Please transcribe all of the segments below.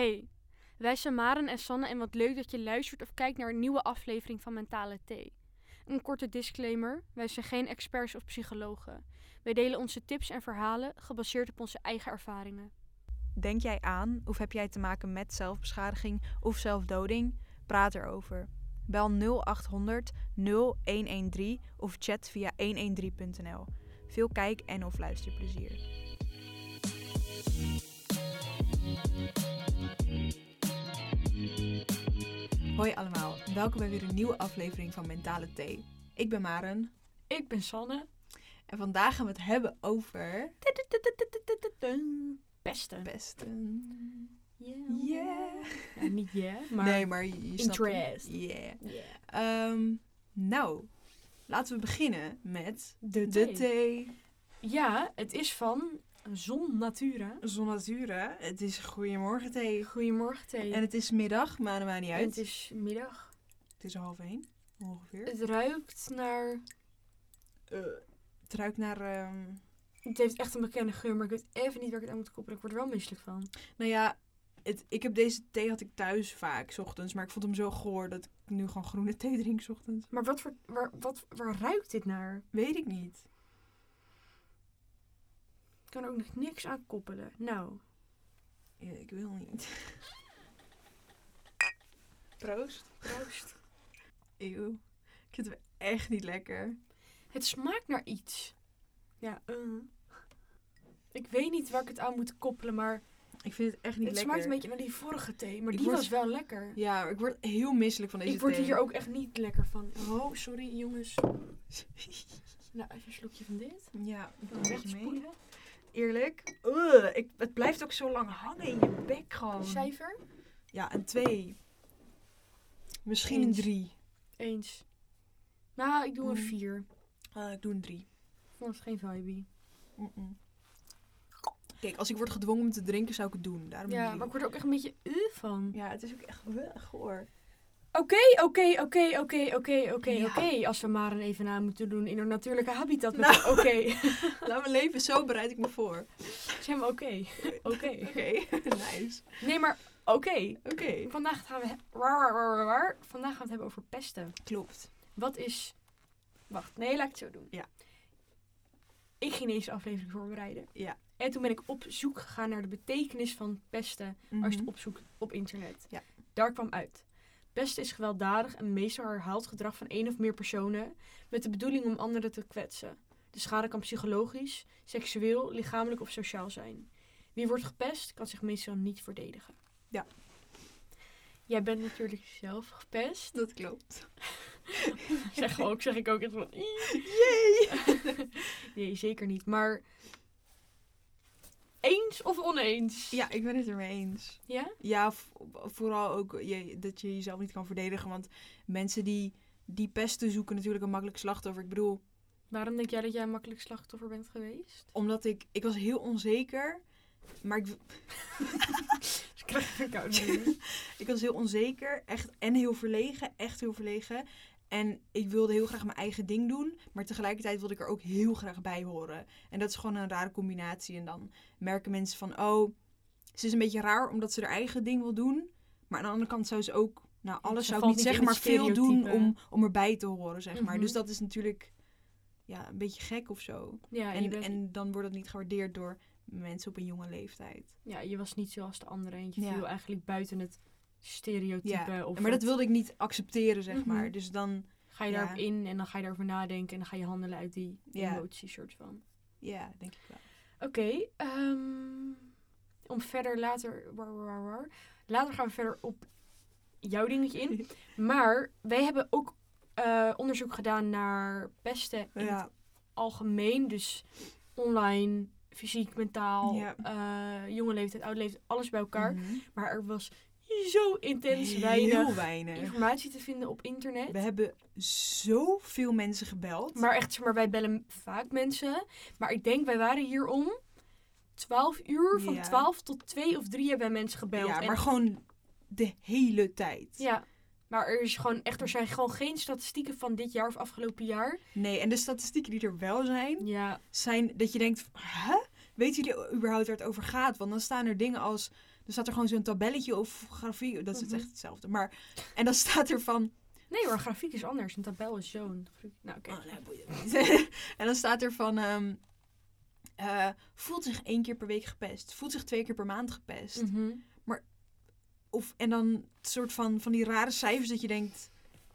Hey, wij zijn Maren en Sanne en wat leuk dat je luistert of kijkt naar een nieuwe aflevering van Mentale Thee. Een korte disclaimer, wij zijn geen experts of psychologen. Wij delen onze tips en verhalen gebaseerd op onze eigen ervaringen. Denk jij aan of heb jij te maken met zelfbeschadiging of zelfdoding? Praat erover. Bel 0800 0113 of chat via 113.nl. Veel kijk- en of luisterplezier. Hoi allemaal, welkom bij weer een nieuwe aflevering van Mentale Thee. Ik ben Maren Ik ben Sanne. en vandaag gaan we het hebben over Pesten. pesten. Yeah. Yeah. Ja, niet yeah, maar... nee, maar je, snapt. Yeah. Yeah. Nou, laten we beginnen met De de thee. thee. Ja, het is van Zon Natura. Zon Natura. Het is goedemorgen thee. Goedemorgen thee. En het is middag, maar dat maakt niet En uit. het is middag. Het is half één, ongeveer. Het ruikt naar... Het ruikt naar, ehm, Het heeft echt een bekende geur, maar ik weet even niet waar ik het aan moet koppelen. Ik word er wel misselijk van. nou ja, het, ik heb deze thee had ik thuis vaak, 's ochtends. Maar ik vond hem zo goor dat ik nu gewoon groene thee drink, 's ochtends. Maar wat voor, waar, wat, waar ruikt dit naar? Weet ik niet. Ik kan er ook nog niks aan koppelen. Nou, Ja, ik wil niet. Proost. proost. Eeuw. Ik vind hem echt niet lekker. Het smaakt naar iets. Ja, eh. Ik weet niet waar ik het aan moet koppelen, maar Ik vind het echt niet het lekker. smaakt een beetje naar die vorige thee. Maar Ik die word- was wel lekker. Ja, ik word heel misselijk van deze Ik word thee. hier ook echt niet lekker van. Oh, sorry jongens. Nou, even een slokje van dit. Ja, ik doe het mee. Eerlijk. Ugh, ik, het blijft ook zo lang hangen in je bek gewoon. Cijfer? Ja, een twee. Misschien een drie. Eens. Nou, ik doe een Mm. 4. Ah, ik doe een drie. Ik vond het geen vibe. Kijk, als ik word gedwongen om te drinken, zou ik het doen. Daarom Ja, maar ik word er ook echt een beetje uh van. Ja, het is ook echt uh, goor. Oké, oké, oké, oké, oké, oké, Ja. oké. Als we Maren even na moeten doen in haar natuurlijke habitat. Nou. Oké. Laat me leven, zo bereid ik me voor. Zeg maar oké. Oké. Oké, nice. Nee, maar oké. Oké. Vandaag gaan we... waar, waar, waar. Vandaag gaan we het hebben over pesten. Klopt. Wat is... Wacht, nee, laat ik het zo doen. Ja. Ik ging deze aflevering voorbereiden. Ja. En toen ben ik op zoek gegaan naar de betekenis van pesten als je het opzoekt op internet. Mhm. Ja. Daar kwam uit. Pesten is gewelddadig en meestal herhaald gedrag van één of meer personen met de bedoeling om anderen te kwetsen. De schade kan psychologisch, seksueel, lichamelijk of sociaal zijn. Wie wordt gepest kan zich meestal niet verdedigen. Ja. Jij bent natuurlijk zelf gepest. Dat klopt. zeg, ook, zeg ik ook echt van... Yay! nee, zeker niet. Maar eens of oneens? Ja, ik ben het ermee eens. Ja? Ja, vooral ook je, dat je jezelf niet kan verdedigen. Want mensen die, die pesten zoeken natuurlijk een makkelijk slachtoffer. Ik bedoel, Waarom denk jij dat jij een makkelijk slachtoffer bent geweest? omdat ik... Ik was heel onzeker. Maar ik, Ik krijg een koude ik was heel onzeker. Echt, en heel verlegen. Echt heel verlegen. En ik wilde heel graag mijn eigen ding doen. Maar tegelijkertijd wilde ik er ook heel graag bij horen. En dat is gewoon een rare combinatie. En dan merken mensen van... Oh, ze is een beetje raar omdat ze haar eigen ding wil doen. Maar aan de andere kant zou ze ook... Nou, alles Ze zou ik niet zeggen, maar veel doen om, om erbij te horen, zeg maar. Mhm. Dus dat is natuurlijk ja, een beetje gek of zo. Ja, en, en, je bent- en dan wordt dat niet gewaardeerd door mensen op een jonge leeftijd. ja, je was niet zoals de anderen. En je Ja. viel eigenlijk buiten het stereotype. Ja, Of maar dat het- wilde ik niet accepteren, zeg Mhm. maar. Dus dan, Ga je ja. daarop in en dan ga je daarover nadenken. En dan ga je handelen uit die Ja. emotie soort van. ja, denk ik wel. Oké, ehm, om verder later... war, war, war. Later gaan we verder op jouw dingetje in. Maar wij hebben ook eh, onderzoek gedaan naar pesten in het Ja, algemeen. Dus online, fysiek, mentaal, Ja. eh, jonge leeftijd, oude leeftijd, alles bij elkaar. Mhm. Maar er was zo intens Heel weinig informatie te vinden op internet. We hebben zoveel mensen gebeld. Maar echt, zeg maar, wij bellen vaak mensen. Maar ik denk, wij waren hier om 12 uur. Van Ja. 12 tot 2 of 3 hebben wij mensen gebeld. ja, En- maar gewoon de hele tijd. ja, maar er, is gewoon echt, er zijn gewoon geen statistieken van dit jaar of afgelopen jaar. Nee, en de statistieken die er wel zijn, Ja, zijn dat je denkt, hè? Weet jullie überhaupt waar het over gaat? Want dan staan er dingen als, Dan staat er gewoon zo'n tabelletje of grafiek. Dat is Mhm. echt hetzelfde. Maar, en dan staat er van... Nee hoor, grafiek is anders. Een tabel is zo'n... Nou, oké. Oh, niet. en dan staat er van... ehm, eh, voelt zich één keer per week gepest. Voelt zich twee keer per maand gepest. Mhm. Of, en dan het soort van, van die rare cijfers dat je denkt...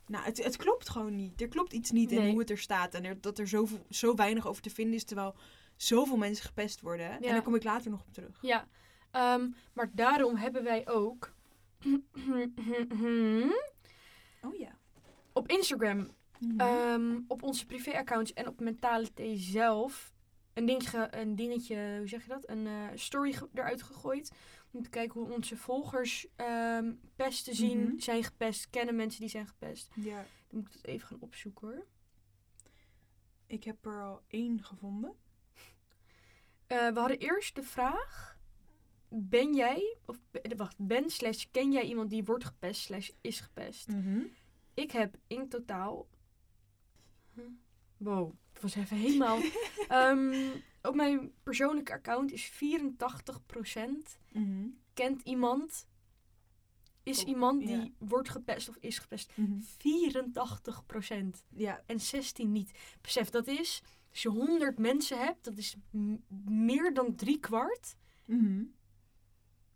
Nou, het, het klopt gewoon niet. Er klopt iets niet in hoe het er staat. En er, dat er zoveel, zo weinig over te vinden is, terwijl zoveel mensen gepest worden. En Ja. daar kom ik later nog op terug. Ja, ehm, maar daarom hebben wij ook Oh ja. op Instagram, Mhm. ehm, op onze privéaccounts en op Mentale Thee zelf een dingetje, een dingetje, hoe zeg je dat? Een eh, story eruit gegooid. Om te kijken hoe onze volgers ehm pesten zien, Mhm. zijn gepest, kennen mensen die zijn gepest. ja, Dan moet ik het even gaan opzoeken hoor. ik heb er al één gevonden. Eh, we hadden eerst de vraag: Ben jij, of be- wacht, ben slash ken jij iemand die wordt gepest slash is gepest? Mhm. Ik heb in totaal. Wow, het was even helemaal. Ehm, op mijn persoonlijke account is 84% Mhm. kent iemand. Is Oh, iemand die ja. wordt gepest of is gepest. Mhm. 84% Ja, en 16 niet. Besef, dat is. Als je 100 mensen hebt, dat is meer dan drie kwart. Mhm.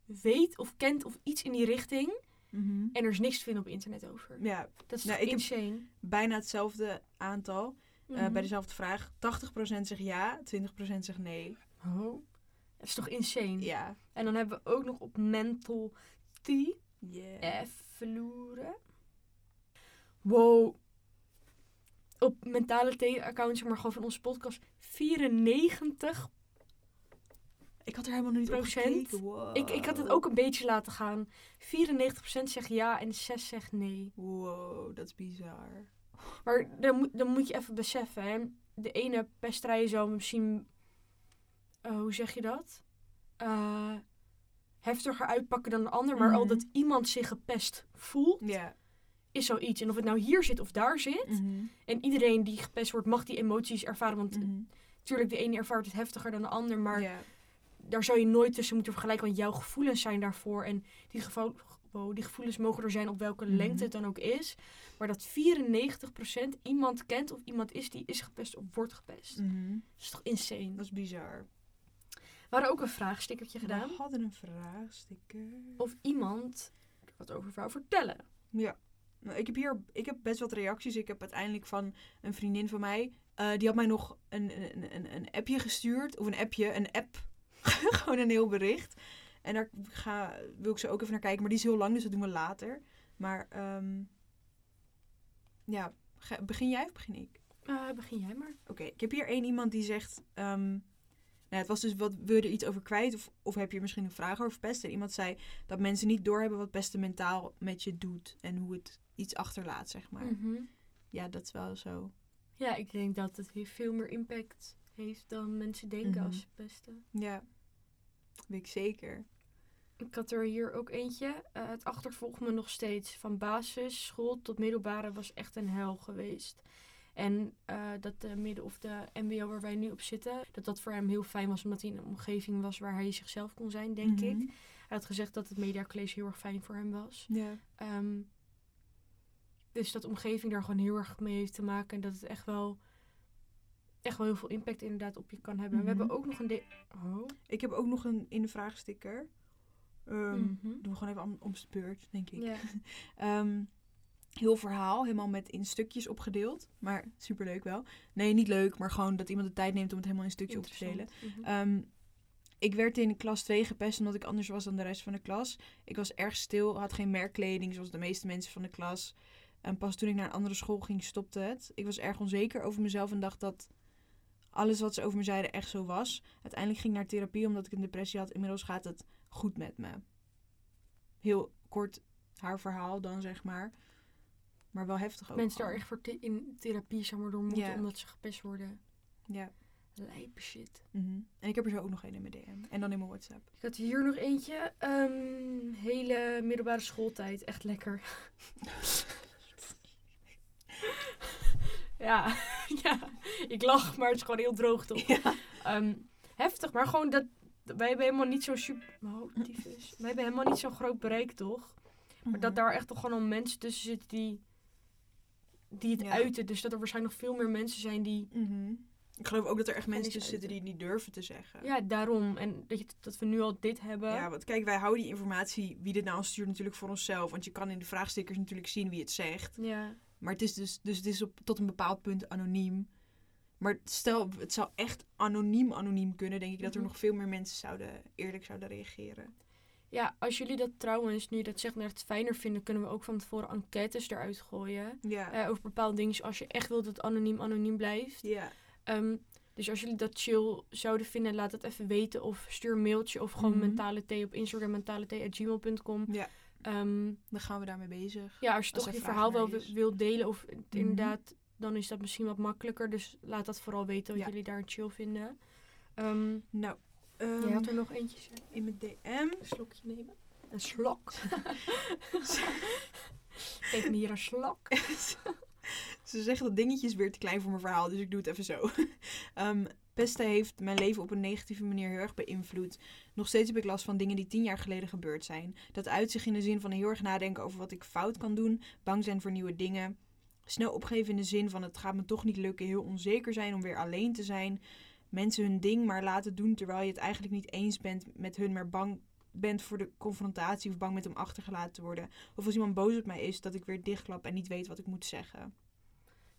Weet of kent of iets in die richting. Mhm. En er is niks te vinden op internet over. ja, Dat is Nou, heb- insane. bijna hetzelfde aantal. eh, Mhm. bij dezelfde vraag. 80% zegt ja, 20% zegt nee. Oh, dat is toch insane? Ja. En dan hebben we ook nog op Mental T. Yeah. Even loeren. Wow. Op mentale T-account, zeg maar gewoon van onze podcast, 94. Ik had er helemaal niet Procent? Wow. Ik, ik had het ook een beetje laten gaan. 94% zegt ja en 6 zegt nee. Wow, dat is bizar. Maar dan, moet- dan moet je even beseffen, hè. De ene pesterij zou misschien... eh, hoe zeg je dat? Eh, heftiger uitpakken dan de ander. Maar al Mhm. dat iemand zich gepest voelt, Ja. Is zoiets. En of het nou hier zit of daar zit. Mhm. En iedereen die gepest wordt, mag die emoties ervaren. Want Mhm. natuurlijk, de ene ervaart het heftiger dan de ander. Maar daar zou je nooit tussen moeten vergelijken. Want jouw gevoelens zijn daarvoor. En die, gevo- wow, die gevoelens mogen er zijn op welke Mhm. lengte het dan ook is. Maar dat 94% iemand kent of iemand is die is gepest of wordt gepest. Mhm. Dat is toch insane? Dat is bizar. We hadden ook een vraagstickertje gedaan. We hadden een vraagsticker. Of iemand wat over wou vertellen. Ja. Ik heb hier ik heb best wat reacties. Ik heb uiteindelijk van een vriendin van mij. eh, die had mij nog een, een, een, een appje gestuurd. Of een appje, een app. Gewoon een heel bericht. En daar ga, wil ik zo ook even naar kijken. Maar die is heel lang, dus dat doen we later. Maar ehm, ja, begin jij of begin ik? Eh, begin jij maar. Oké, ik heb hier één iemand die zegt... ehm, nou, het was dus, wat, wil je er iets over kwijt? Of, of heb je misschien een vraag over pesten? En iemand zei dat mensen niet doorhebben wat pesten mentaal met je doet. En hoe het iets achterlaat, zeg maar. Mhm. Ja, dat is wel zo. Ja, ik denk dat het hier veel meer impact heeft dan mensen denken Mhm. als ze pesten. Ja, weet ik zeker. Ik had er hier ook eentje. Eh, het achtervolgt me nog steeds. Van basisschool tot middelbare was echt een hel geweest. En eh, dat de midden- of de mbo waar wij nu op zitten, dat dat voor hem heel fijn was. Omdat hij in een omgeving was waar hij zichzelf kon zijn, denk ik. Mhm. Hij had gezegd dat het mediacollege heel erg fijn voor hem was. Ja. Ehm, dus dat omgeving daar gewoon heel erg mee heeft te maken. En dat het echt wel, echt wel heel veel impact inderdaad op je kan hebben. En we Mhm. hebben ook nog een... de- oh. Ik heb ook nog een in de vraagsticker. Ehm Mhm. Doen we gewoon even om, om de beurt, denk ik. Ja. Ehm, heel verhaal, helemaal met in stukjes opgedeeld. Maar superleuk wel. Nee, niet leuk, maar gewoon dat iemand de tijd neemt om het helemaal in stukjes op te delen. Mhm. Ehm, ik werd in klas 2 gepest omdat ik anders was dan de rest van de klas. Ik was erg stil, had geen merkkleding zoals de meeste mensen van de klas. En pas toen ik naar een andere school ging, stopte het. Ik was erg onzeker over mezelf en dacht dat alles wat ze over me zeiden echt zo was. Uiteindelijk ging ik naar therapie omdat ik een depressie had. Inmiddels gaat het goed met me. Heel kort haar verhaal dan, zeg maar. Maar wel heftig ook. Mensen daar echt voor in therapie zeg maar, door moeten omdat ze gepest worden. Ja. Lijpe shit. mhm. En ik heb er zo ook nog een in mijn DM. En dan in mijn WhatsApp. Ik had hier nog eentje. Ehm, hele middelbare schooltijd. Echt lekker. ja. ja, ik lach, maar het is gewoon heel droog toch? Ja. Ehm, heftig, maar gewoon dat, wij hebben helemaal niet zo'n super... Oh. Wij hebben helemaal niet zo'n groot bereik, toch? Maar dat daar echt toch gewoon al mensen tussen zitten die, die het Ja. uiten. Dus dat er waarschijnlijk nog veel meer mensen zijn die... Mhm. Ik geloof ook dat er echt mensen tussen zitten die het niet durven te zeggen. Ja, daarom. En dat, je, dat we nu al dit hebben. Ja, want kijk, wij houden die informatie, wie dit nou stuurt, natuurlijk voor onszelf. Want je kan in de vraagstickers natuurlijk zien wie het zegt. Ja. Maar het is dus, dus het is op, tot een bepaald punt anoniem. Maar stel, het zou echt anoniem anoniem kunnen, denk ik dat er Mhm. nog veel meer mensen zouden, eerlijk zouden reageren. Ja, als jullie dat trouwens, nu je dat zegt, net het fijner vinden, kunnen we ook van tevoren enquêtes eruit gooien. Ja. Eh, over bepaalde dingen, zoals als je echt wilt dat het anoniem anoniem blijft. ja. Ehm, dus als jullie dat chill zouden vinden, laat het even weten. Of stuur een mailtje of gewoon Mhm. mentale thee op Instagram, mentale.gmail.com. Ja. Ehm, Dan gaan we daarmee bezig. ja, als je Als toch je verhaal wel naar wilt delen of Mhm. inderdaad, dan is dat misschien wat makkelijker. Dus laat dat vooral weten wat Ja. jullie daar chill vinden. Ehm Nou, je ehm, had er nog eentje. in mijn DM. Een slokje nemen. Een slok. Geef me hier een slok. Ze zeggen dat dingetje is weer te klein voor mijn verhaal, dus ik doe het even zo. Ehm, pesten heeft mijn leven op een negatieve manier heel erg beïnvloed. Nog steeds heb ik last van dingen die tien jaar geleden gebeurd zijn. Dat uit zich in de zin van heel erg nadenken over wat ik fout kan doen, bang zijn voor nieuwe dingen. Snel opgeven in de zin van het gaat me toch niet lukken, heel onzeker zijn om weer alleen te zijn. Mensen hun ding maar laten doen terwijl je het eigenlijk niet eens bent met hun, maar bang bent voor de confrontatie of bang bent om achtergelaten te worden. Of als iemand boos op mij is, dat ik weer dichtklap en niet weet wat ik moet zeggen.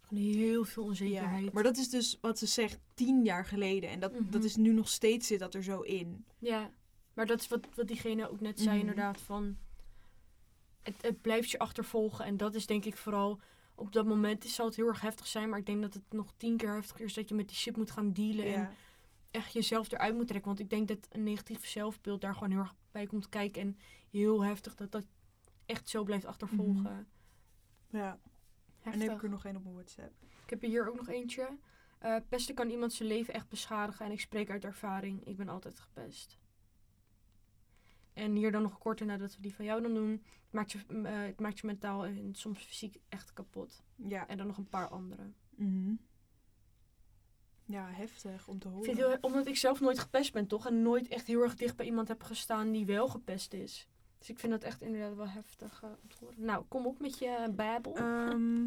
Gewoon heel veel onzekerheid. maar dat is dus wat ze zegt tien jaar geleden. En dat, Mhm. dat is nu nog steeds zit dat er zo in. Ja, maar dat is wat, wat diegene ook net zei, Mhm. inderdaad. Van het, het blijft je achtervolgen. En dat is denk ik vooral op dat moment zal het heel erg heftig zijn. Maar ik denk dat het nog tien keer heftiger is dat je met die shit moet gaan dealen. En Ja. echt jezelf eruit moet trekken. Want ik denk dat een negatief zelfbeeld daar gewoon heel erg bij komt kijken. En heel heftig dat dat echt zo blijft achtervolgen. ja. En Heftig. dan heb ik er nog één op mijn WhatsApp. Ik heb er hier ook nog eentje. Eh, pesten kan iemand zijn leven echt beschadigen. En ik spreek uit ervaring. Ik ben altijd gepest. En hier dan nog korter nadat we die van jou dan doen. Het maakt je, eh, het maakt je mentaal en soms fysiek echt kapot. Ja. En dan nog een paar andere. Mhm. Ja, heftig om te horen. vind omdat ik zelf nooit gepest ben, toch? En nooit echt heel erg dicht bij iemand heb gestaan die wel gepest is. Dus ik vind dat echt inderdaad wel heftig eh, om te horen. Nou, kom op met je babel. Ehm,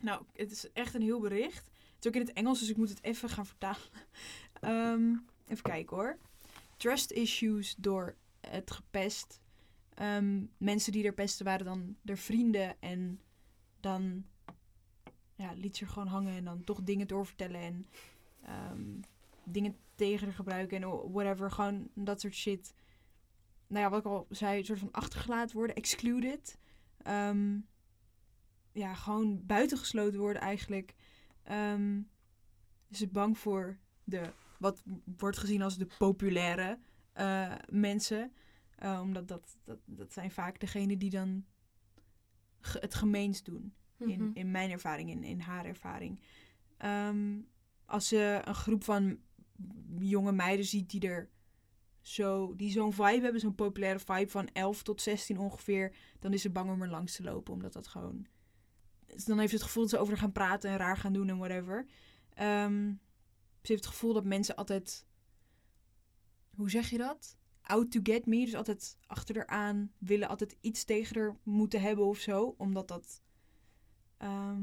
nou, het is echt een heel bericht. Het is ook in het Engels, dus ik moet het even gaan vertalen. Ehm, even kijken hoor. Trust issues door het gepest. Ehm, mensen die er pesten waren dan de vrienden. En dan ja, liet ze er gewoon hangen en dan toch dingen doorvertellen. En ehm, dingen tegen haar gebruiken en whatever. Gewoon dat soort shit. Nou ja, wat ik al zei, soort van achtergelaten worden, excluded. Ehm, ja, gewoon buitengesloten worden eigenlijk. Ehm is het bang voor de, wat wordt gezien als de populaire eh, mensen. Eh, omdat dat, dat, dat zijn vaak degenen die dan ge- het gemeens doen. In, Mhm. in mijn ervaring, in, in haar ervaring. Ehm, als ze een groep van jonge meiden ziet die er zo, die zo'n vibe hebben, zo'n populaire vibe van 11 tot 16 ongeveer, dan is ze bang om er langs te lopen, omdat dat gewoon. Dan heeft ze het gevoel dat ze over gaan praten en raar gaan doen en whatever. Ehm, ze heeft het gevoel dat mensen altijd. Hoe zeg je dat? Out to get me. Dus altijd achter haar aan willen, altijd iets tegen haar moeten hebben of zo. Omdat dat. ehm,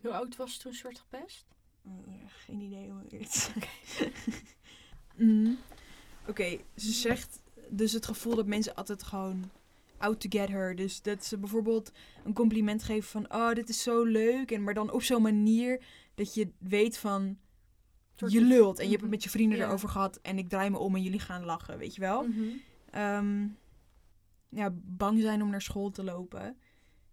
Hoe oud was ze toen werd gepest? Ja, geen idee hoe het is. Mhm. Oké, ze zegt dus het gevoel dat mensen altijd gewoon out to get her. Dus dat ze bijvoorbeeld een compliment geven van... Oh, dit is zo leuk. En, maar dan op zo'n manier dat je weet van... Je lult en je hebt Mhm. het met je vrienden erover gehad. En ik draai me om en jullie gaan lachen, weet je wel? Mhm. Ehm, ja, bang zijn om naar school te lopen.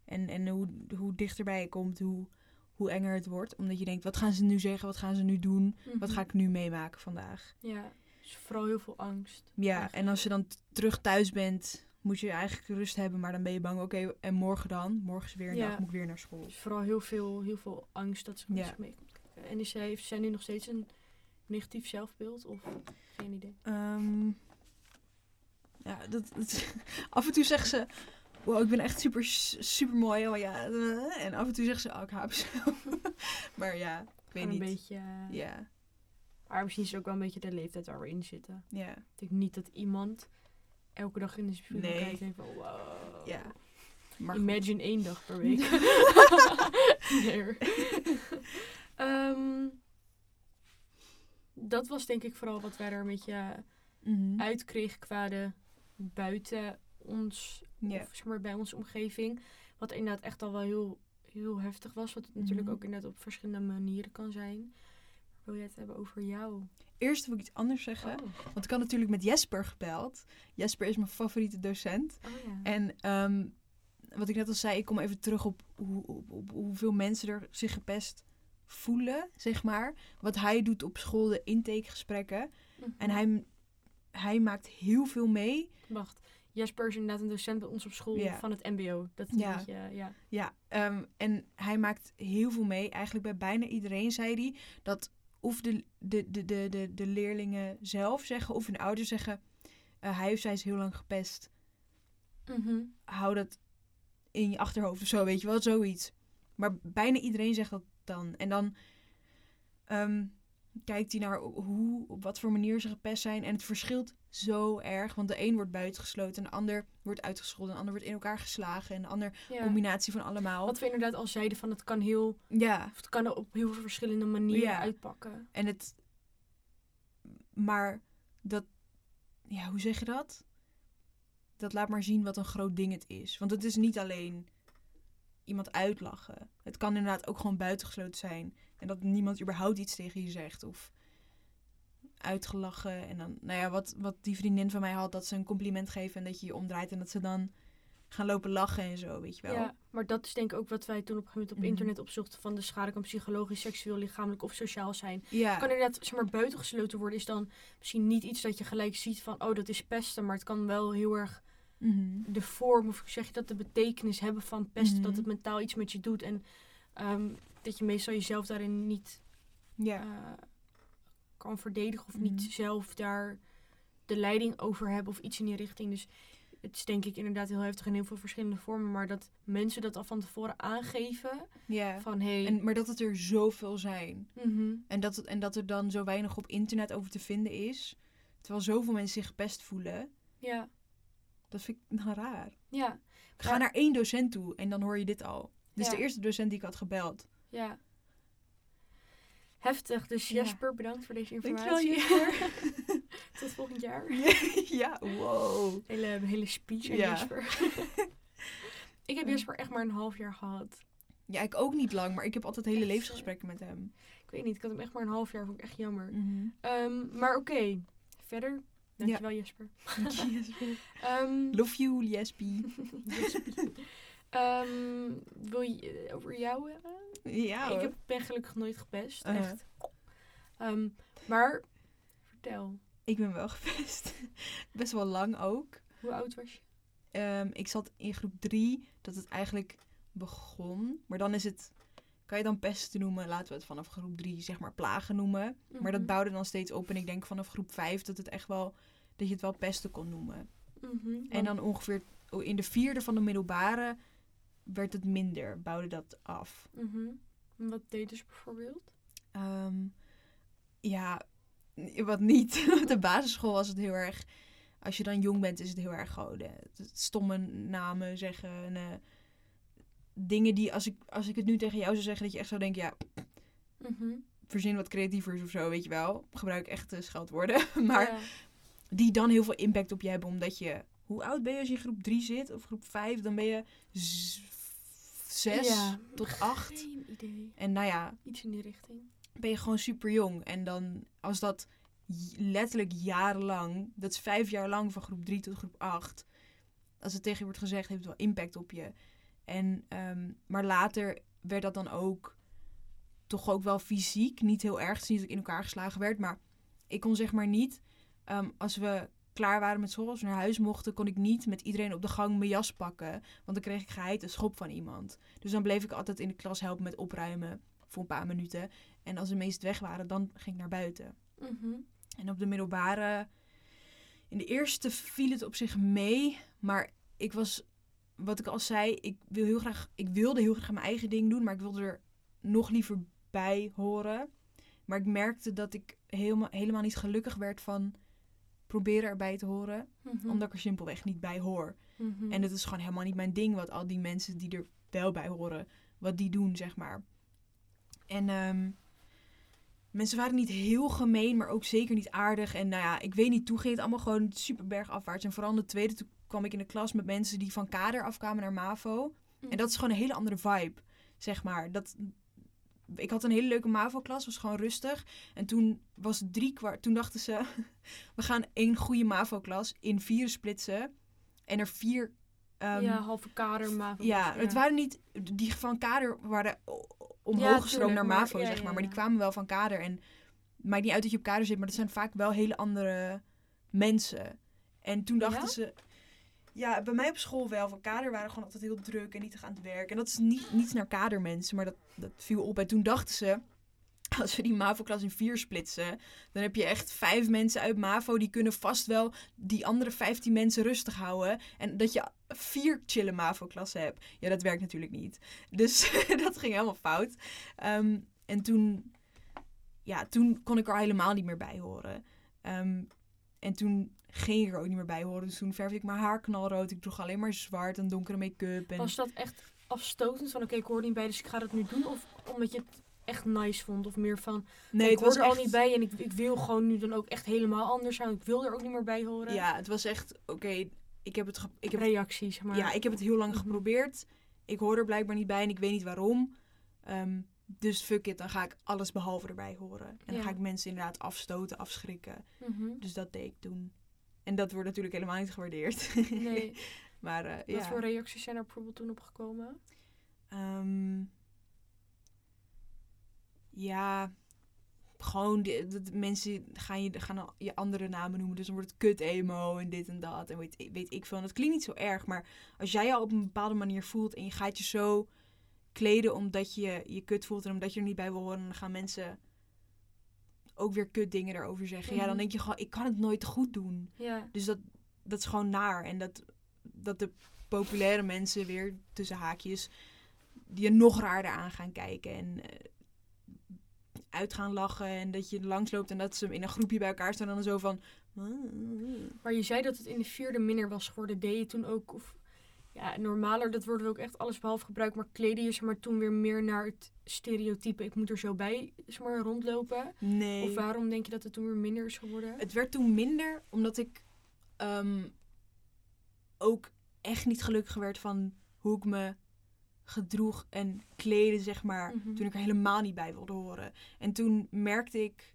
En, en hoe, hoe dichterbij je komt, hoe, hoe enger het wordt. Omdat je denkt, wat gaan ze nu zeggen? Wat gaan ze nu doen? Wat Mhm. ga ik nu meemaken vandaag? Ja, dus vooral heel veel angst. Ja, Eigenlijk. en als je dan terug thuis bent, moet je eigenlijk rust hebben. Maar dan ben je bang, oké, en morgen dan? Morgen is weer een Ja. dag, moet ik weer naar school. Dus vooral heel veel, heel veel angst dat ze Ja. ja. Kijken. En is zij, heeft zij nu nog steeds een negatief zelfbeeld? Of geen idee? Ehm, ja, dat, dat- af en toe zegt ze, wow, ik ben echt super, super mooi. Oh ja, eh, en af en toe zegt ze, oh, ik haat mezelf. maar ja, ik weet niet. een beetje... eh, Ja. Maar misschien is het ook wel een beetje de leeftijd waar we in zitten. Ja. Ik denk niet dat iemand elke dag in de spiegel Nee. kijkt en denkt van wow. Ja. Maar goed. Imagine één dag per week. nee. Ehm, dat was denk ik vooral wat wij er een beetje Mhm. uitkregen qua de buiten ons, of zeg maar bij onze omgeving. Wat inderdaad echt al wel heel, heel heftig was. Wat natuurlijk Mhm. ook inderdaad op verschillende manieren kan zijn. Wil jij het hebben over jou? Eerst wil ik iets anders zeggen. Oh, Want ik had natuurlijk met Jesper gebeld. Jesper is mijn favoriete docent. oh ja. En ehm, wat ik net al zei, ik kom even terug op, hoe, op, op hoeveel mensen er zich gepest voelen, zeg maar. Wat hij doet op school, de intakegesprekken. En hij, hij maakt heel veel mee. Wacht. Jesper is inderdaad een docent bij ons op school Ja. van het mbo. Dat is Ja. ja. Ja, ehm, en hij maakt heel veel mee. Eigenlijk bij bijna iedereen zei hij dat of de, de, de, de, de, de leerlingen zelf zeggen of hun ouders zeggen... eh, hij of zij is heel lang gepest. Mhm. Hou dat in je achterhoofd of zo, weet je wel, zoiets. Maar bijna iedereen zegt dat dan. En dan ehm, kijkt hij naar hoe, op wat voor manier ze gepest zijn. En het verschilt zo erg. Want de een wordt buitengesloten, de ander wordt uitgescholden, de ander wordt in elkaar geslagen. En de ander Ja. combinatie van allemaal. Wat we inderdaad al zeiden, van het kan heel, Ja, of het kan op heel veel verschillende manieren Ja. uitpakken. en het... Maar dat... Ja, hoe zeg je dat? Dat laat maar zien wat een groot ding het is. Want het is niet alleen iemand uitlachen. Het kan inderdaad ook gewoon buitengesloten zijn. En dat niemand überhaupt iets tegen je zegt. Of uitgelachen. En dan, nou ja, wat, wat die vriendin van mij had, dat ze een compliment geven en dat je je omdraait en dat ze dan gaan lopen lachen en zo, weet je wel. Ja, maar dat is denk ik ook wat wij toen op een gegeven moment op Mhm. internet opzochten. Van de schade kan psychologisch, seksueel, lichamelijk of sociaal zijn. Ja. Kan inderdaad, zeg maar, buitengesloten worden is dan misschien niet iets dat je gelijk ziet van, oh, dat is pesten. Maar het kan wel heel erg Mhm. de vorm, of zeg je dat, de betekenis hebben van pesten. Mhm. Dat het mentaal iets met je doet. En ehm, dat je meestal jezelf daarin niet eh, kan verdedigen of niet Mhm. zelf daar de leiding over hebben of iets in die richting. Dus het is denk ik inderdaad heel heftig in heel veel verschillende vormen. Maar dat mensen dat al van tevoren aangeven van hey, En, maar dat het er zoveel zijn. mhm, En dat, het, en dat er dan zo weinig op internet over te vinden is. Terwijl zoveel mensen zich gepest voelen. ja, Dat vind ik nou raar. ja, Ga Maar- naar één docent toe en dan hoor je dit al. Dit is Ja. de eerste docent die ik had gebeld. ja. Heftig, dus Ja. Jesper, bedankt voor deze Dankjewel, informatie. Tot volgend jaar. ja, wow. Hele, hele speech aan Ja. Jesper. ik heb Jesper echt maar een half jaar gehad. Ja, ik ook niet lang, maar ik heb altijd hele Echt, levensgesprekken met hem. Ik weet niet, ik had hem echt maar een half jaar, vond ik echt jammer. Mhm. Ehm, maar oké, verder. Dankjewel Jesper. Jesper. Ehm, Love you, Jespie. Jesper. Ehm, wil je eh, over jou hebben? Ja ik heb, ben gelukkig nooit gepest, Uh-huh. echt. Ehm, maar, vertel, Ik ben wel gepest. Best wel lang ook. hoe oud was je? Ik zat in groep drie dat het eigenlijk begon. Maar dan is het, kan je dan pesten noemen, laten we het vanaf groep drie zeg maar plagen noemen. Maar dat Mhm. bouwde dan steeds op. En ik denk vanaf groep vijf dat het echt wel, dat je het wel pesten kon noemen. Mhm, En dan ongeveer in de vierde van de middelbare werd het minder, bouwde dat af. En Wat deden ze bijvoorbeeld? Ehm, ja, wat niet. Op de basisschool was het heel erg. Als je dan jong bent, is het heel erg het stomme namen zeggen. En, eh, dingen die, als ik, als ik het nu tegen jou zou zeggen, dat je echt zou denken, ja, Mhm. verzin wat creatievers of zo, weet je wel. Gebruik echt uh, scheldwoorden. maar Ja. die dan heel veel impact op je hebben, omdat je... Hoe oud ben je als je in groep 3 zit? Of groep 5? Dan ben je 6 Ja, tot 8. Geen idee. En nou ja, Iets in die richting. ben je gewoon super jong. En dan, als dat letterlijk jarenlang, dat is vijf jaar lang van groep 3 tot groep 8. Als het tegen je wordt gezegd, heeft het wel impact op je. En, ehm, maar later werd dat dan ook toch ook wel fysiek. Niet heel erg, het is niet dat ik in elkaar geslagen werd. Maar ik kon zeg maar niet, ehm, als we klaar waren met school, als we naar huis mochten, kon ik niet met iedereen op de gang mijn jas pakken. Want dan kreeg ik geheid een schop van iemand. Dus dan bleef ik altijd in de klas helpen met opruimen voor een paar minuten. En als de meest weg waren, dan ging ik naar buiten. Mhm. En op de middelbare, in de eerste viel het op zich mee. Maar ik was, wat ik al zei, ik, wil heel graag, ik wilde heel graag mijn eigen ding doen. Maar ik wilde er nog liever bij horen. Maar ik merkte dat ik helemaal, helemaal niet gelukkig werd van proberen erbij te horen. Mhm. Omdat ik er simpelweg niet bij hoor. Mhm. En het is gewoon helemaal niet mijn ding wat al die mensen die er wel bij horen, wat die doen, zeg maar. En ehm, mensen waren niet heel gemeen, maar ook zeker niet aardig. En nou ja, ik weet niet, toen ging het allemaal gewoon super bergafwaarts. En vooral in de tweede, kwam ik in de klas met mensen die van kader afkwamen naar MAVO. En dat is gewoon een hele andere vibe, zeg maar. Dat, ik had een hele leuke MAVO-klas, was gewoon rustig. En toen was het drie kwart, toen dachten ze, we gaan één goede MAVO-klas in vier splitsen. En er vier... ehm, ja, halve kader, maar... ja, het waren niet... Die van kader waren omhoog Ja, gestroomd naar maar- MAVO, ja, zeg maar. Maar die kwamen wel van kader. En het maakt niet uit dat je op kader zit, maar dat zijn vaak wel hele andere mensen. En toen dachten ze... Ja, bij mij op school wel. Van kader waren gewoon altijd heel druk en niet te gaan aan het werk. En dat is niet, niets naar kadermensen, maar dat, dat viel op. En toen dachten ze... Als we die MAVO-klas in vier splitsen, dan heb je echt vijf mensen uit MAVO die kunnen vast wel die andere 15 mensen rustig houden. En dat je vier chille MAVO-klassen hebt. Ja, dat werkt natuurlijk niet. Dus dat ging helemaal fout. Ehm, en toen, ja, toen kon ik er helemaal niet meer bij horen. Ehm, en toen ging ik er ook niet meer bij horen. Dus toen verfde ik mijn haar knalrood. Ik droeg alleen maar zwart en donkere make-up. En... Was dat echt afstotend van, oké, ik hoor niet bij, dus ik ga dat nu doen? Of omdat je het echt nice vond? Of meer van, Nee, ik het hoor was er al niet bij en ik, ik wil gewoon nu dan ook echt helemaal anders zijn. Ik wil er ook niet meer bij horen. Ja, het was echt, oké, ik heb het, ge- ik heb Reacties, maar. Ja, ik heb het heel lang Mhm. geprobeerd. Ik hoor er blijkbaar niet bij en ik weet niet waarom. Ehm, dus fuck it, dan ga ik alles behalve erbij horen. En dan ga ik mensen inderdaad afstoten, afschrikken. Mhm. Dus dat deed ik toen. En dat wordt natuurlijk helemaal niet gewaardeerd. Nee. maar eh, Wat ja. voor reacties zijn er bijvoorbeeld toen opgekomen? Ehm, ja, gewoon de, de- de mensen gaan je, gaan je andere namen noemen. Dus dan wordt het kut emo en dit en dat. En weet, weet ik veel. En dat klinkt niet zo erg. Maar als jij je al op een bepaalde manier voelt en je gaat je zo kleden omdat je je kut voelt en omdat je er niet bij wil horen, dan gaan mensen ook weer kut dingen daarover zeggen. Ja, dan Mhm. denk je gewoon, ik kan het nooit goed doen. Ja. Dus dat, dat is gewoon naar. En dat, dat de populaire mensen weer tussen haakjes die je nog raarder aan gaan kijken. En eh, uit gaan lachen. En dat je langsloopt en dat ze in een groepje bij elkaar staan. En dan zo van... Maar je zei dat het in de vierde minder was geworden. Deed je toen ook, of ja, normaler, dat worden we ook echt alles behalve gebruikt. Maar kleden je zeg maar toen weer meer naar het stereotype. Ik moet er zo bij zeg maar, rondlopen. Nee. Of waarom denk je dat het toen weer minder is geworden? Het werd toen minder omdat ik ehm, ook echt niet gelukkig werd van hoe ik me gedroeg en kleden, zeg maar. Mhm. Toen ik er helemaal niet bij wilde horen. En toen merkte ik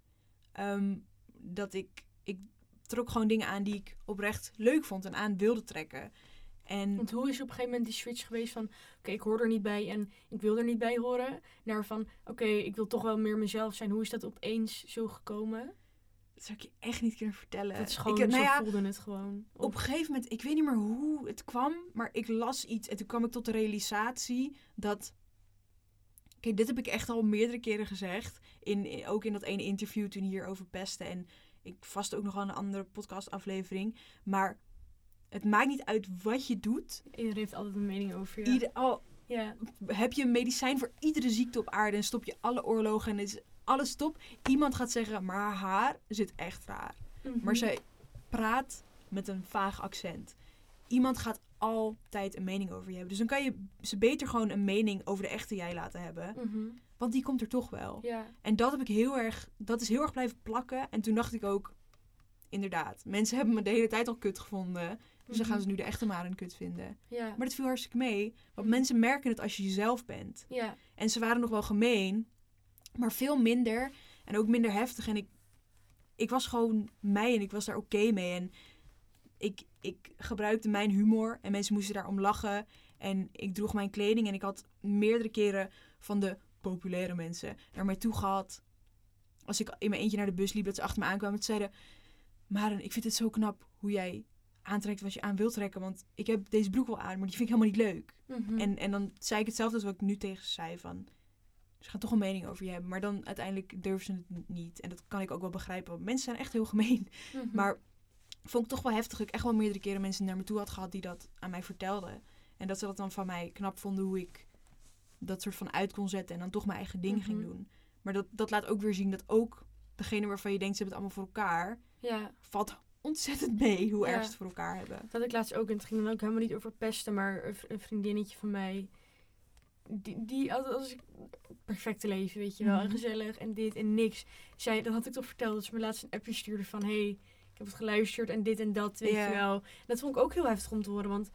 ehm, dat ik, ik trok gewoon dingen aan die ik oprecht leuk vond en aan wilde trekken. En Want hoe is op een gegeven moment die switch geweest van... Oké, ik hoor er niet bij en ik wil er niet bij horen. Naar van, oké, ik wil toch wel meer mezelf zijn. Hoe is dat opeens zo gekomen? dat zou ik je echt niet kunnen vertellen. Dat is gewoon, ik, nou ja, voelde het gewoon. op een gegeven moment, ik weet niet meer hoe het kwam, maar ik las iets en toen kwam ik tot de realisatie dat. Kijk, dit heb ik echt al meerdere keren gezegd. In, in- ook in dat ene interview toen hier over pesten. En ik vast ook nog wel een andere podcastaflevering. Maar het maakt niet uit wat je doet. Iedereen heeft altijd een mening over je. Ieder, al Ja. heb je een medicijn voor iedere ziekte op aarde en stop je alle oorlogen en is alles stop. Iemand gaat zeggen, maar haar zit echt raar. Mhm. Maar zij praat met een vaag accent. Iemand gaat altijd een mening over je hebben. Dus dan kan je ze beter gewoon een mening over de echte jij laten hebben. Mhm. Want die komt er toch wel. Ja. En dat heb ik heel erg, dat is heel erg blijven plakken. En toen dacht ik ook, inderdaad, mensen hebben me de hele tijd al kut gevonden. Dus dan gaan ze nu de echte Maren kut vinden. Ja. Maar dat viel hartstikke mee. Want Mhm. mensen merken het als je jezelf bent. Ja. En ze waren nog wel gemeen, maar veel minder. En ook minder heftig. En ik, ik was gewoon mij en ik was daar oké mee. En ik, ik gebruikte mijn humor en mensen moesten daarom lachen. En ik droeg mijn kleding en ik had meerdere keren van de populaire mensen naar mij toe gehad. Als ik in mijn eentje naar de bus liep, dat ze achter me aankwamen. Ze zeiden, Maren, ik vind het zo knap hoe jij aantrekt wat je aan wilt trekken. Want ik heb deze broek wel aan, maar die vind ik helemaal niet leuk. Mhm. En, en dan zei ik hetzelfde als wat ik nu tegen ze zei. Van, ze gaan toch een mening over je hebben. Maar dan uiteindelijk durven ze het niet. En dat kan ik ook wel begrijpen. Want mensen zijn echt heel gemeen. Mhm. Maar vond ik toch wel heftig. Ik echt wel meerdere keren mensen naar me toe had gehad die dat aan mij vertelden. En dat ze dat dan van mij knap vonden hoe ik dat soort van uit kon zetten. En dan toch mijn eigen ding ging Mhm. doen. Maar dat, dat laat ook weer zien dat ook degene waarvan je denkt ze hebben het allemaal voor elkaar, Ja, valt ontzettend mee hoe Ja. erg ze het voor elkaar hebben. dat had ik laatst ook. En het ging dan ook helemaal niet over pesten, maar een vriendinnetje van mij. Die, die als ik perfecte leven, weet je wel. En Mhm. gezellig en dit en niks. Zij, dan had ik toch verteld dat ze me laatst een appje stuurde van... Hey, ik heb het geluisterd en dit en dat, weet je wel. Dat vond ik ook heel heftig om te horen, want...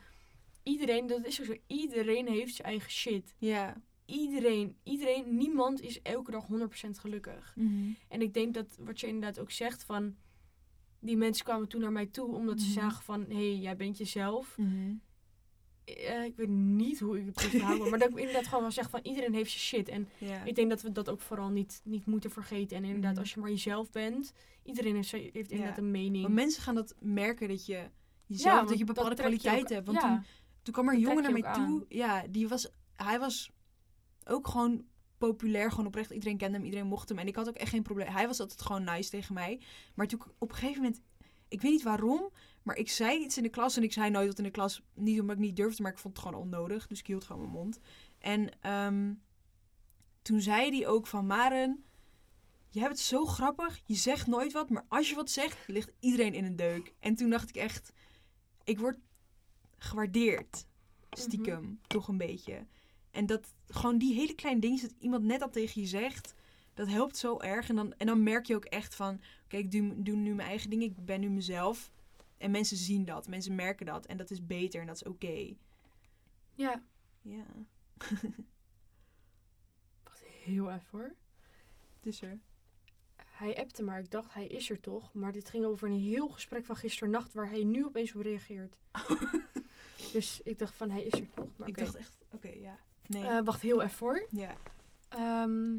Iedereen, dat is ook zo, iedereen heeft zijn eigen shit. Ja. Iedereen, iedereen, niemand is elke dag 100% gelukkig. Mhm. En ik denk dat wat je inderdaad ook zegt van... Die mensen kwamen toen naar mij toe omdat ze Mhm. zagen van... Hé, hey, jij bent jezelf. Mhm. Eh, ik weet niet hoe ik het moet verhouden. maar dat ik inderdaad gewoon wel zeg van... Iedereen heeft zijn shit. En ik denk dat we dat ook vooral niet, niet moeten vergeten. En inderdaad, Mhm. als je maar jezelf bent... Iedereen heeft, inderdaad een mening. Want mensen gaan dat merken dat je jezelf, dat je bepaalde kwaliteiten hebt. Want ja, toen, toen kwam er een jongen naar mij toe. Ja, die was, hij was ook gewoon populair, gewoon oprecht. Iedereen kende hem, iedereen mocht hem. En ik had ook echt geen probleem. Hij was altijd gewoon nice tegen mij. Maar toen op een gegeven moment, ik weet niet waarom, maar ik zei iets in de klas en ik zei nooit wat in de klas. Niet omdat ik niet durfde, maar ik vond het gewoon onnodig. Dus ik hield gewoon mijn mond. En ehm, toen zei hij ook van Maren, je hebt het zo grappig. Je zegt nooit wat, maar als je wat zegt, ligt iedereen in een deuk. En toen dacht ik echt, ik word gewaardeerd. Stiekem, toch een beetje. En dat gewoon die hele kleine dingen, dat iemand net dat tegen je zegt, dat helpt zo erg. En dan, en dan merk je ook echt van, oké, ik doe, doe nu mijn eigen dingen, ik ben nu mezelf. En mensen zien dat, mensen merken dat. En dat is beter en dat is oké. ja. Ja, Wacht heel even hoor. het is er. Hij appte maar. Ik dacht, hij is er toch. Maar dit ging over een heel gesprek van gisternacht... waar hij nu opeens op reageert. dus ik dacht van, hij is er toch. Maar Ik dacht echt, oké, ja. Nee, Eh, wacht heel even hoor. ja. Ehm,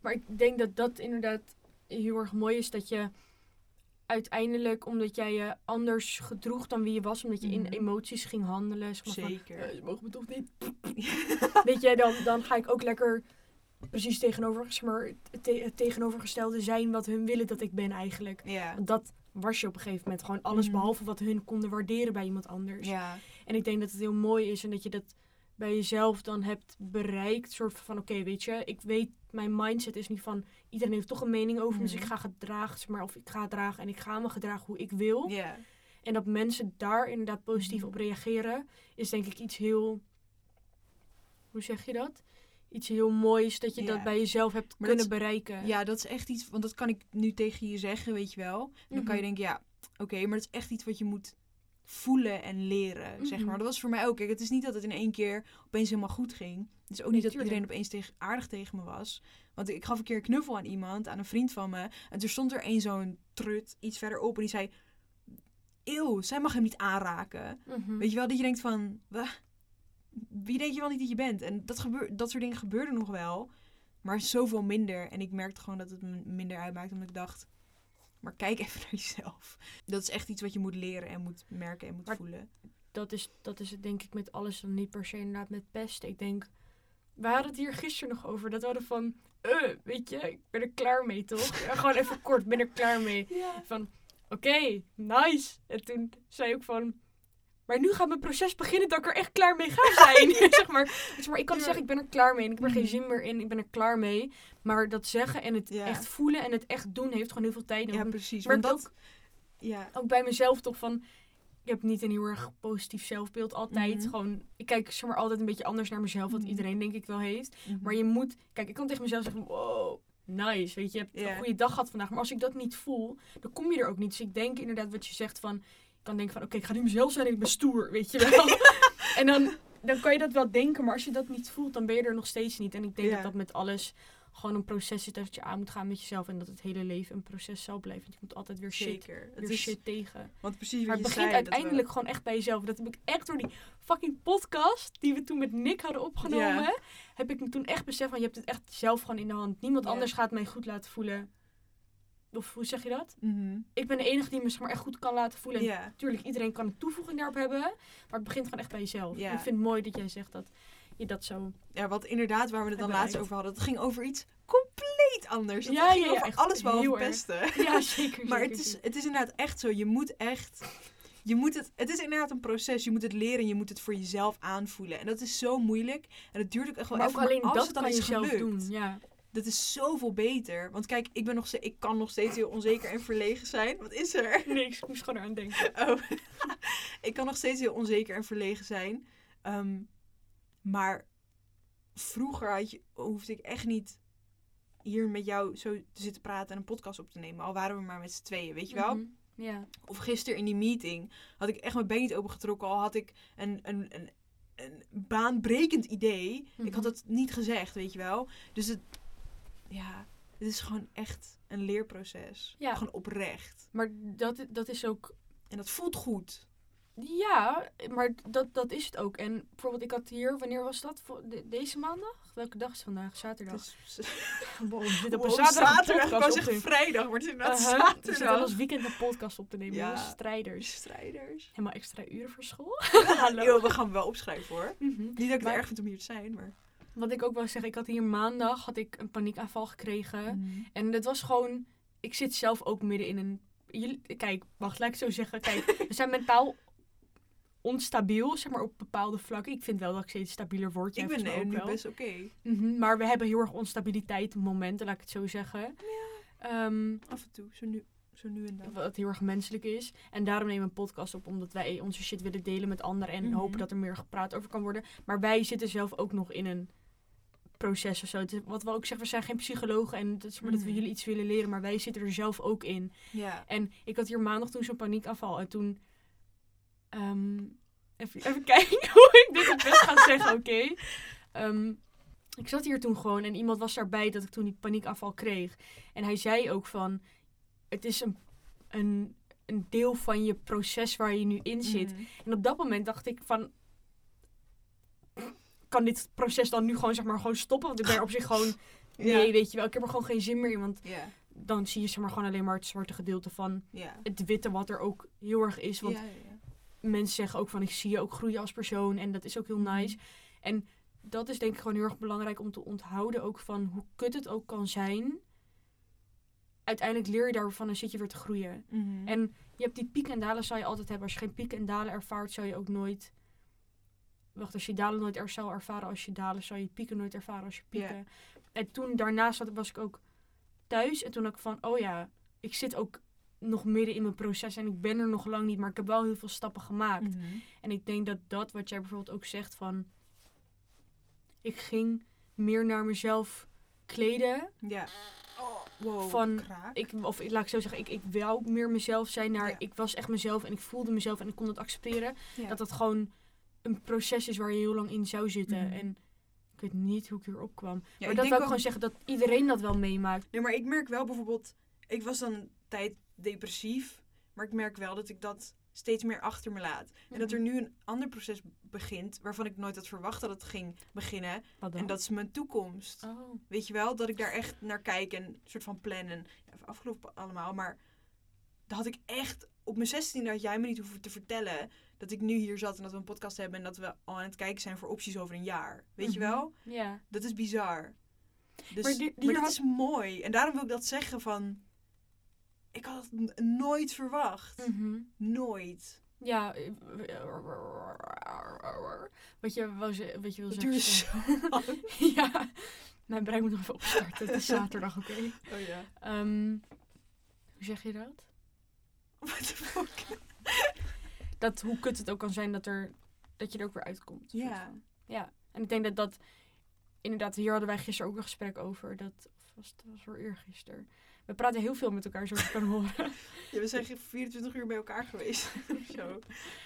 maar ik denk dat dat inderdaad heel erg mooi is. Dat je uiteindelijk, omdat jij je anders gedroeg dan wie je was. Omdat je Mhm. in emoties ging handelen. Zeg maar van, Zeker. eh, ze mogen me toch niet. Weet je, dan, dan ga ik ook lekker precies tegenover, zeg maar, het, te- het tegenovergestelde zijn wat hun willen dat ik ben eigenlijk. ja. Want dat was je op een gegeven moment. Gewoon alles Mhm. behalve wat hun konden waarderen bij iemand anders. Ja, En ik denk dat het heel mooi is en dat je dat bij jezelf dan hebt bereikt. Soort van, oké, weet je, ik weet, mijn mindset is niet van, iedereen heeft toch een mening over me. Dus Mhm. ik ga gedragen, zeg maar, of ik ga dragen en ik ga me gedragen hoe ik wil. En dat mensen daar inderdaad positief Mhm. op reageren, is denk ik iets heel, hoe zeg je dat? Iets heel moois dat je dat bij jezelf hebt Maar kunnen dat bereiken. Ja, dat is echt iets, want dat kan ik nu tegen je zeggen, weet je wel. En dan kan je Mhm. denken, ja, oké, maar dat is echt iets wat je moet voelen en leren, zeg Mhm. maar. Dat was voor mij ook. Kijk, het is niet dat het in één keer opeens helemaal goed ging. Het is ook niet dat tuurlijk. iedereen opeens tegen, aardig tegen me was. Want ik gaf een keer een knuffel aan iemand, aan een vriend van me. En toen stond er een zo'n trut iets verderop en die zei... Eeuw, zij mag hem niet aanraken. Mhm. Weet je wel, dat je denkt van... "Wah, Wie denk je wel niet dat je bent? En dat, gebeur, dat soort dingen gebeurden nog wel. Maar zoveel minder. En ik merkte gewoon dat het me minder uitmaakt. Omdat ik dacht... Maar kijk even naar jezelf. Dat is echt iets wat je moet leren en moet merken en moet Maar- voelen. dat is, dat is het denk ik met alles dan niet per se inderdaad met pesten. Ik denk, we hadden het hier gisteren nog over. Dat we hadden van, eh, weet je, ik ben er klaar mee toch? Gewoon even kort, ben er klaar mee. Ja. Van, oké, nice. En toen zei ik van, maar nu gaat mijn proces beginnen dat ik er echt klaar mee ga zijn. zeg, maar, zeg maar, ik kan Ja. zeggen, ik ben er klaar mee en ik heb er geen Mhm. zin meer in. Ik ben er klaar mee. Maar dat zeggen en het Ja. echt voelen en het echt doen heeft gewoon heel veel tijd Ja, nodig. precies. Maar dat... ook- Ja. ook bij mezelf toch van. Ik heb niet een heel erg positief zelfbeeld altijd. Mhm. Gewoon, ik kijk zeg maar altijd een beetje anders naar mezelf, wat Mhm. iedereen denk ik wel heeft. Mhm. Maar je moet, kijk, ik kan tegen mezelf zeggen, wow, nice, weet je, je hebt Ja. een goede dag gehad vandaag. Maar als ik dat niet voel, dan kom je er ook niet. Dus ik denk inderdaad wat je zegt van, kan denken van, oké, ik ga nu mezelf zijn en ik ben stoer, weet je wel. en dan, dan kan je dat wel denken, maar als je dat niet voelt, dan ben je er nog steeds niet. En ik denk Ja. dat dat met alles gewoon een proces is dat je aan moet gaan met jezelf. En dat het hele leven een proces zal blijven. Want je moet altijd weer shit, Zeker. Het weer is, shit tegen. Want precies Maar het je begint we- uiteindelijk gewoon echt bij jezelf. Dat heb ik echt door die fucking podcast die we toen met Nick hadden opgenomen. Heb ik me toen echt beseft van je hebt het echt zelf gewoon in de hand. Niemand anders gaat mij goed laten voelen. Of hoe zeg je dat? Mhm. Ik ben de enige die me zeg maar, echt goed kan laten voelen. En Ja. Natuurlijk, iedereen kan een toevoeging daarop hebben. Maar het begint gewoon echt bij jezelf. En ik vind het mooi dat jij zegt dat je dat zo... ja, wat inderdaad, waar we het dan laatst over hadden. Het ging over iets compleet anders. Het Ja, ging ja, ja, over echt alles behalve pesten. Ja, zeker. Maar zeker, het is, zeker. het is inderdaad echt zo. Je moet echt. Je moet het, het is inderdaad een proces. Je moet het leren en je moet het voor jezelf aanvoelen. En dat is zo moeilijk. En het duurt ook echt wel Maar ook even. alleen als dat het dan kan je zelf doen. Ja. Dat is zoveel beter. Want kijk, ik, ben nog steeds, ik kan nog steeds heel onzeker en verlegen zijn. Wat is er? Niks, ik moest gewoon eraan denken. Oh. ik kan nog steeds heel onzeker en verlegen zijn. Ehm, maar vroeger had je, hoefde ik echt niet hier met jou zo te zitten praten en een podcast op te nemen. Al waren we maar met z'n tweeën, weet je wel? Mhm. Ja. Of gisteren in die meeting had ik echt mijn been niet opengetrokken. Al had ik een, een, een, een baanbrekend idee. Ik had Mhm. het niet gezegd, weet je wel. Dus het, ja, het is gewoon echt een leerproces. Ja. Gewoon oprecht. Maar dat, dat is ook En dat voelt goed. Ja, maar dat, dat is het ook. En bijvoorbeeld, ik had hier, wanneer was dat? Deze maandag? Welke dag is het vandaag? Zaterdag. is, Wow, we zitten op Wow, een zaterdag, zaterdag. Ik zeggen vrijdag, maar het is inderdaad Uh-huh. We zitten zaterdag. als weekend een podcast op te nemen. Ja. Strijders. Strijders. Helemaal extra uren voor school. Hallo. Yo, we gaan wel opschrijven hoor. Mhm. Niet dat ik het Maar- erg vind om hier te zijn, maar... Wat ik ook wil zeggen, ik had hier maandag had ik een paniekaanval gekregen. En het was gewoon, ik zit zelf ook midden in een. Jullie, kijk, wacht, laat ik zo zeggen. Kijk, we zijn mentaal onstabiel, zeg maar op bepaalde vlakken. Ik vind wel dat ik steeds stabieler word. Ik ben nee, ook nu wel. best oké. Mhm, maar we hebben heel erg onstabiliteit momenten, laat ik het zo zeggen. Ehm, Af en toe, zo nu, zo nu en dan. wat heel erg menselijk is. En daarom nemen we een podcast op, omdat wij onze shit willen delen met anderen. En Mhm. hopen dat er meer gepraat over kan worden. Maar wij zitten zelf ook nog in een proces of zo. Het is- wat we ook zeggen, we zijn geen psychologen. En het is maar dat we Mhm. jullie iets willen leren. Maar wij zitten er zelf ook in. Ja. En ik had hier maandag toen zo'n paniekaanval. En toen... ehm, even, even kijken hoe ik dit het best ga zeggen, oké? Ehm, ik zat hier toen gewoon en iemand was daarbij dat ik toen die paniekaanval kreeg. En hij zei ook van... Het is een, een, een deel van je proces waar je nu in zit. Mhm. En op dat moment dacht ik van... Kan dit proces dan nu gewoon, zeg maar, gewoon stoppen? Want ik ben er op zich gewoon... Nee, weet je wel, ik heb er gewoon geen zin meer in. Want dan zie je zeg maar gewoon alleen maar het zwarte gedeelte van het witte wat er ook heel erg is. Want mensen zeggen ook van ik zie je ook groeien als persoon en dat is ook heel Mhm. nice. En dat is denk ik gewoon heel erg belangrijk om te onthouden ook van hoe kut het ook kan zijn. Uiteindelijk leer je daarvan en zit je weer te groeien. Mhm. En je hebt die pieken en dalen zou je altijd hebben. Als je geen pieken en dalen ervaart, zou je ook nooit... Wacht, als je dalen nooit er zou ervaren als je dalen, zou je pieken nooit ervaren als je pieken. En toen daarnaast zat- was ik ook thuis en toen had ik van, oh ja, ik zit ook nog midden in mijn proces en ik ben er nog lang niet, maar ik heb wel heel veel stappen gemaakt. Mhm. En ik denk dat dat, wat jij bijvoorbeeld ook zegt van... Ik ging meer naar mezelf kleden. Ja. Oh, wow. Van- kraak. Ik, of ik- laat ik zo zeggen, ik, ik wou meer mezelf zijn naar... Ik was echt mezelf en ik voelde mezelf en ik kon het accepteren. Dat dat gewoon een proces is waar je heel lang in zou zitten. Mhm. En ik weet niet hoe ik hier opkwam. Ja, maar ik dat denk wil ik ook- gewoon zeggen, dat iedereen dat wel meemaakt. Nee, maar ik merk wel bijvoorbeeld... Ik was dan een tijd depressief. Maar ik merk wel dat ik dat steeds meer achter me laat. En dat er nu een ander proces begint... waarvan ik nooit had verwacht dat het ging beginnen. En dat is mijn toekomst. Oh. Weet je wel? Dat ik daar echt naar kijk en een soort van plannen. Ja, afgelopen allemaal. Maar dat had ik echt... Op mijn 16 had jij me niet hoeven te vertellen... dat ik nu hier zat en dat we een podcast hebben... en dat we al aan het kijken zijn voor opties over een jaar. Weet je Mhm. wel? Ja. Dat is bizar. Dus, Maar die- hier dat had- is mooi. En daarom wil ik dat zeggen van... Ik had het nooit verwacht. Mhm. Nooit. Ja. eh, Wat je, wat je wil zeggen. ja, mijn brein moet nog even opstarten. Het is zaterdag, oké. Oh ja. Ehm, hoe zeg je dat? What the fuck? Dat hoe kut het ook kan zijn dat, er, dat je er ook weer uitkomt. Ja. Ja, en ik denk dat dat... Inderdaad, hier hadden wij gisteren ook een gesprek over. Dat of was het was voor eergisteren. We praten heel veel met elkaar, zoals je kan horen. ja. We zijn geen 24 uur bij elkaar geweest. of zo.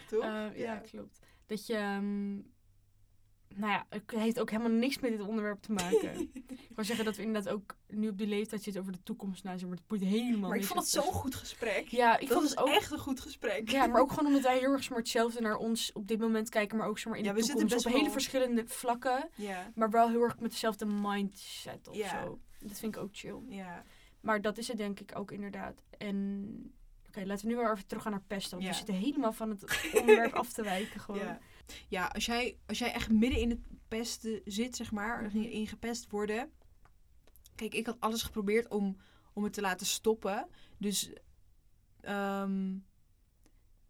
Toch? Eh, ja. klopt. Dat je... ehm, nou ja, het heeft ook helemaal niks met dit onderwerp te maken. ik wil zeggen dat we inderdaad ook nu op die leeftijd zitten over de toekomst na. Maar het boeit helemaal maar ik vond het zo'n goed gesprek. Ja, ik dat vond het ook... echt een goed gesprek. Ja, maar ook gewoon omdat wij heel erg hetzelfde naar ons op dit moment kijken, maar ook zeg maar in Ja, de we zitten toekomst op hele verschillende vlakken, Ja. maar wel heel erg met dezelfde mindset of Ja. zo. Dat vind ik ook chill. Ja. Maar dat is het denk ik ook inderdaad. En oké, laten we nu wel even teruggaan naar pesten, want we zitten helemaal van het onderwerp af te wijken gewoon. Ja, als, jij, als jij echt midden in het pesten zit, zeg maar, Mhm. in gepest worden. Kijk, ik had alles geprobeerd om, om het te laten stoppen. Dus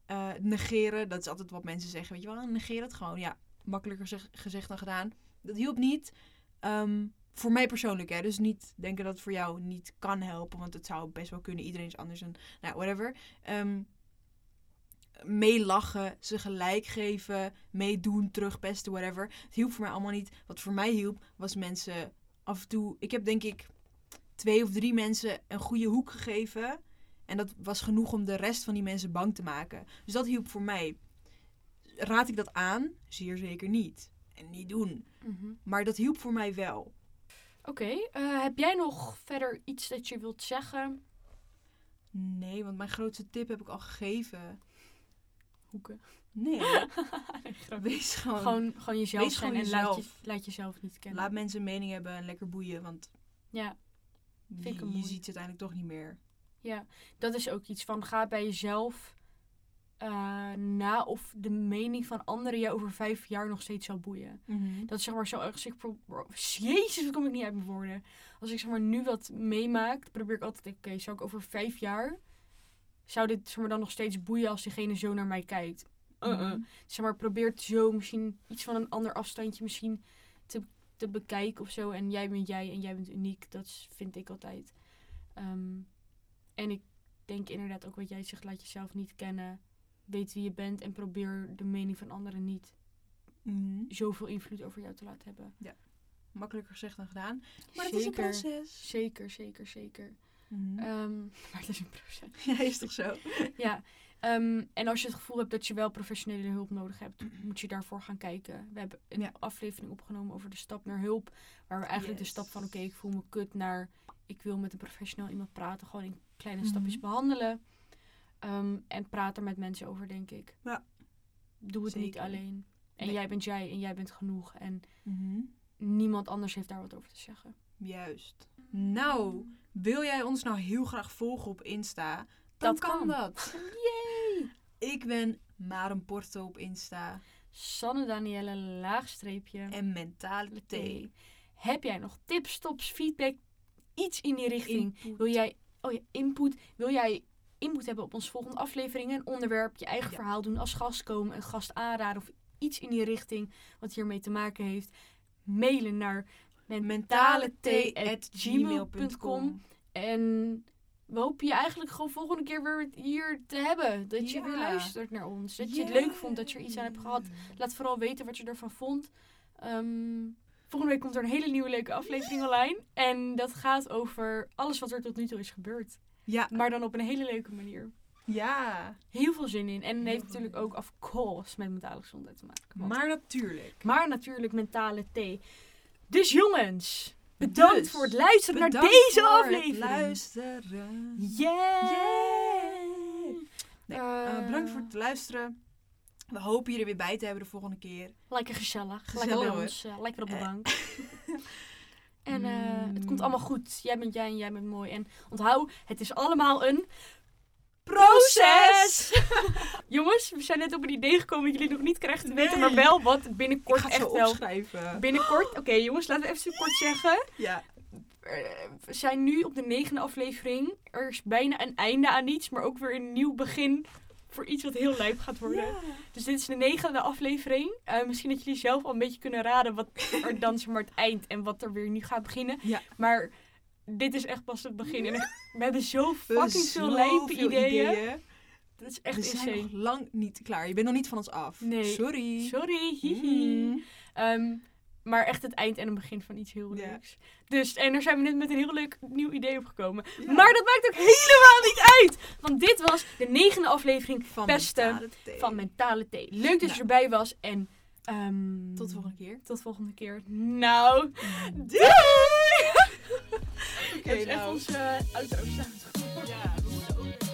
eh, negeren, dat is altijd wat mensen zeggen. Weet je wel, negeer het gewoon. Ja, makkelijker zeg- gezegd dan gedaan. Dat hielp niet. Ehm, Voor mij persoonlijk, hè. Dus niet denken dat het voor jou niet kan helpen. Want het zou best wel kunnen. Iedereen is anders en nou, whatever. Ehm meelachen, ze gelijk geven, meedoen, terugpesten, whatever. Het hielp voor mij allemaal niet. Wat voor mij hielp, was mensen af en toe... Ik heb denk ik twee of drie mensen een goede hoek gegeven. En dat was genoeg om de rest van die mensen bang te maken. Dus dat hielp voor mij. Raad ik dat aan? Zeer zeker niet. En niet doen. Mhm. Maar dat hielp voor mij wel. Oké, eh, heb jij nog verder iets dat je wilt zeggen? Nee, want mijn grootste tip heb ik al gegeven. Hoeken. Nee, Nee, wees gewoon... gewoon, gewoon jezelf Wees gewoon en laat, je, jezelf. laat jezelf niet kennen. Laat mensen een mening hebben en lekker boeien, want Ja, Vind je, ziet ze uiteindelijk toch niet meer. ja, dat is ook iets van ga bij jezelf eh, na of de mening van anderen je over vijf jaar nog steeds zal boeien. Dat is zeg maar zo erg. als ik Jezus, hoe kom ik niet uit mijn woorden? Als ik zeg maar nu wat meemaak, probeer ik altijd, oké, zou ik over vijf jaar, zou dit zeg maar dan nog steeds boeien als diegene zo naar mij kijkt? Mhm. Zeg maar, probeert zo misschien iets van een ander afstandje misschien te, te bekijken of zo. En jij bent jij en jij bent uniek. Dat vind ik altijd. Ehm, en ik denk inderdaad ook wat jij zegt, laat jezelf niet kennen. Weet wie je bent en probeer de mening van anderen niet Mhm. zoveel invloed over jou te laten hebben. Makkelijker gezegd dan gedaan. Maar het is een proces. Zeker, zeker, zeker. Mhm. Ehm, maar het is een proces. ja, is toch zo? ja. Ehm, en als je het gevoel hebt dat je wel professionele hulp nodig hebt, moet je daarvoor gaan kijken. We hebben een Ja. aflevering opgenomen over de stap naar hulp. Waar we eigenlijk de stap van oké, ik voel me kut naar ik wil met een professional iemand praten. Gewoon in kleine Mhm. stapjes behandelen. Ehm, en praat er met mensen over, denk ik. Ja. Doe het niet alleen. En Nee. jij bent jij en jij bent genoeg. En Mhm. niemand anders heeft daar wat over te zeggen. Juist. Nou, wil jij ons nou heel graag volgen op Insta? Dan Dat kan, kan. dat. Yay! Ik ben Maren Porto op Insta. Sanne Danielle, laagstreepje. En Mentale Thee. Heb jij nog tips, stops, feedback, iets in die richting? Input. Wil jij, oh ja, input. Wil jij input hebben op onze volgende aflevering? Een onderwerp, je eigen Ja. verhaal doen, als gast komen, een gast aanraden of iets in die richting wat hiermee te maken heeft? Mailen naar mentale.gmail.com En we hopen je eigenlijk gewoon volgende keer weer hier te hebben. Dat je Ja. weer luistert naar ons. Dat je het Yeah. leuk vond, dat je er iets aan hebt gehad. Laat vooral weten wat je ervan vond. Ehm, volgende week komt er een hele nieuwe leuke aflevering online. En dat gaat over alles wat er tot nu toe is gebeurd. Ja. Maar dan op een hele leuke manier. Ja. Heel veel zin in. En het heeft natuurlijk ook of course met mentale gezondheid te maken. Want- Maar natuurlijk. maar natuurlijk mentale thee. Dus jongens, bedankt Dus, voor het luisteren naar deze aflevering. luisteren. Yeah! Nee, eh, bedankt voor het luisteren. We hopen je er weer bij te hebben de volgende keer. Lekker gezellig. Gezellig, lekker bij ons. eh, lekker op de Eh. bank. en het komt Mm. allemaal goed. Jij bent jij en jij bent mooi. En onthoud, het is allemaal een Proces! Jongens, we zijn net op een idee gekomen dat jullie nog niet krijgen te weten. Maar wel wat binnenkort echt wel. opschrijven. Binnenkort, oké jongens, laten we even kort zeggen. Ja. Eh, We zijn nu op de negende aflevering. Er is bijna een einde aan iets, maar ook weer een nieuw begin voor iets wat heel lijp gaat worden. Ja. Dus dit is de negende aflevering. Eh, misschien dat jullie zelf al een beetje kunnen raden wat er dan maar het eind en wat er weer nu gaat beginnen. Ja. Maar dit is echt pas het begin. En we hebben zo fucking veel lijpe ideeën. Dat is echt We zijn insane. nog lang niet klaar. Je bent nog niet van ons af. Nee. Sorry. Sorry. Mm. Ehm, maar echt het eind en een begin van iets heel Ja. leuks. Dus, en daar zijn we net met een heel leuk nieuw idee opgekomen. Ja. Maar dat maakt ook helemaal niet uit. Want dit was de negende aflevering Van Mentale Thee. van Mentale Thee. Leuk dat je Nou. erbij was. En Um, tot volgende keer. Tot volgende keer. Nou, mm. doei! Oké, okay, nou. even onze uh, auto Ja, we moeten ook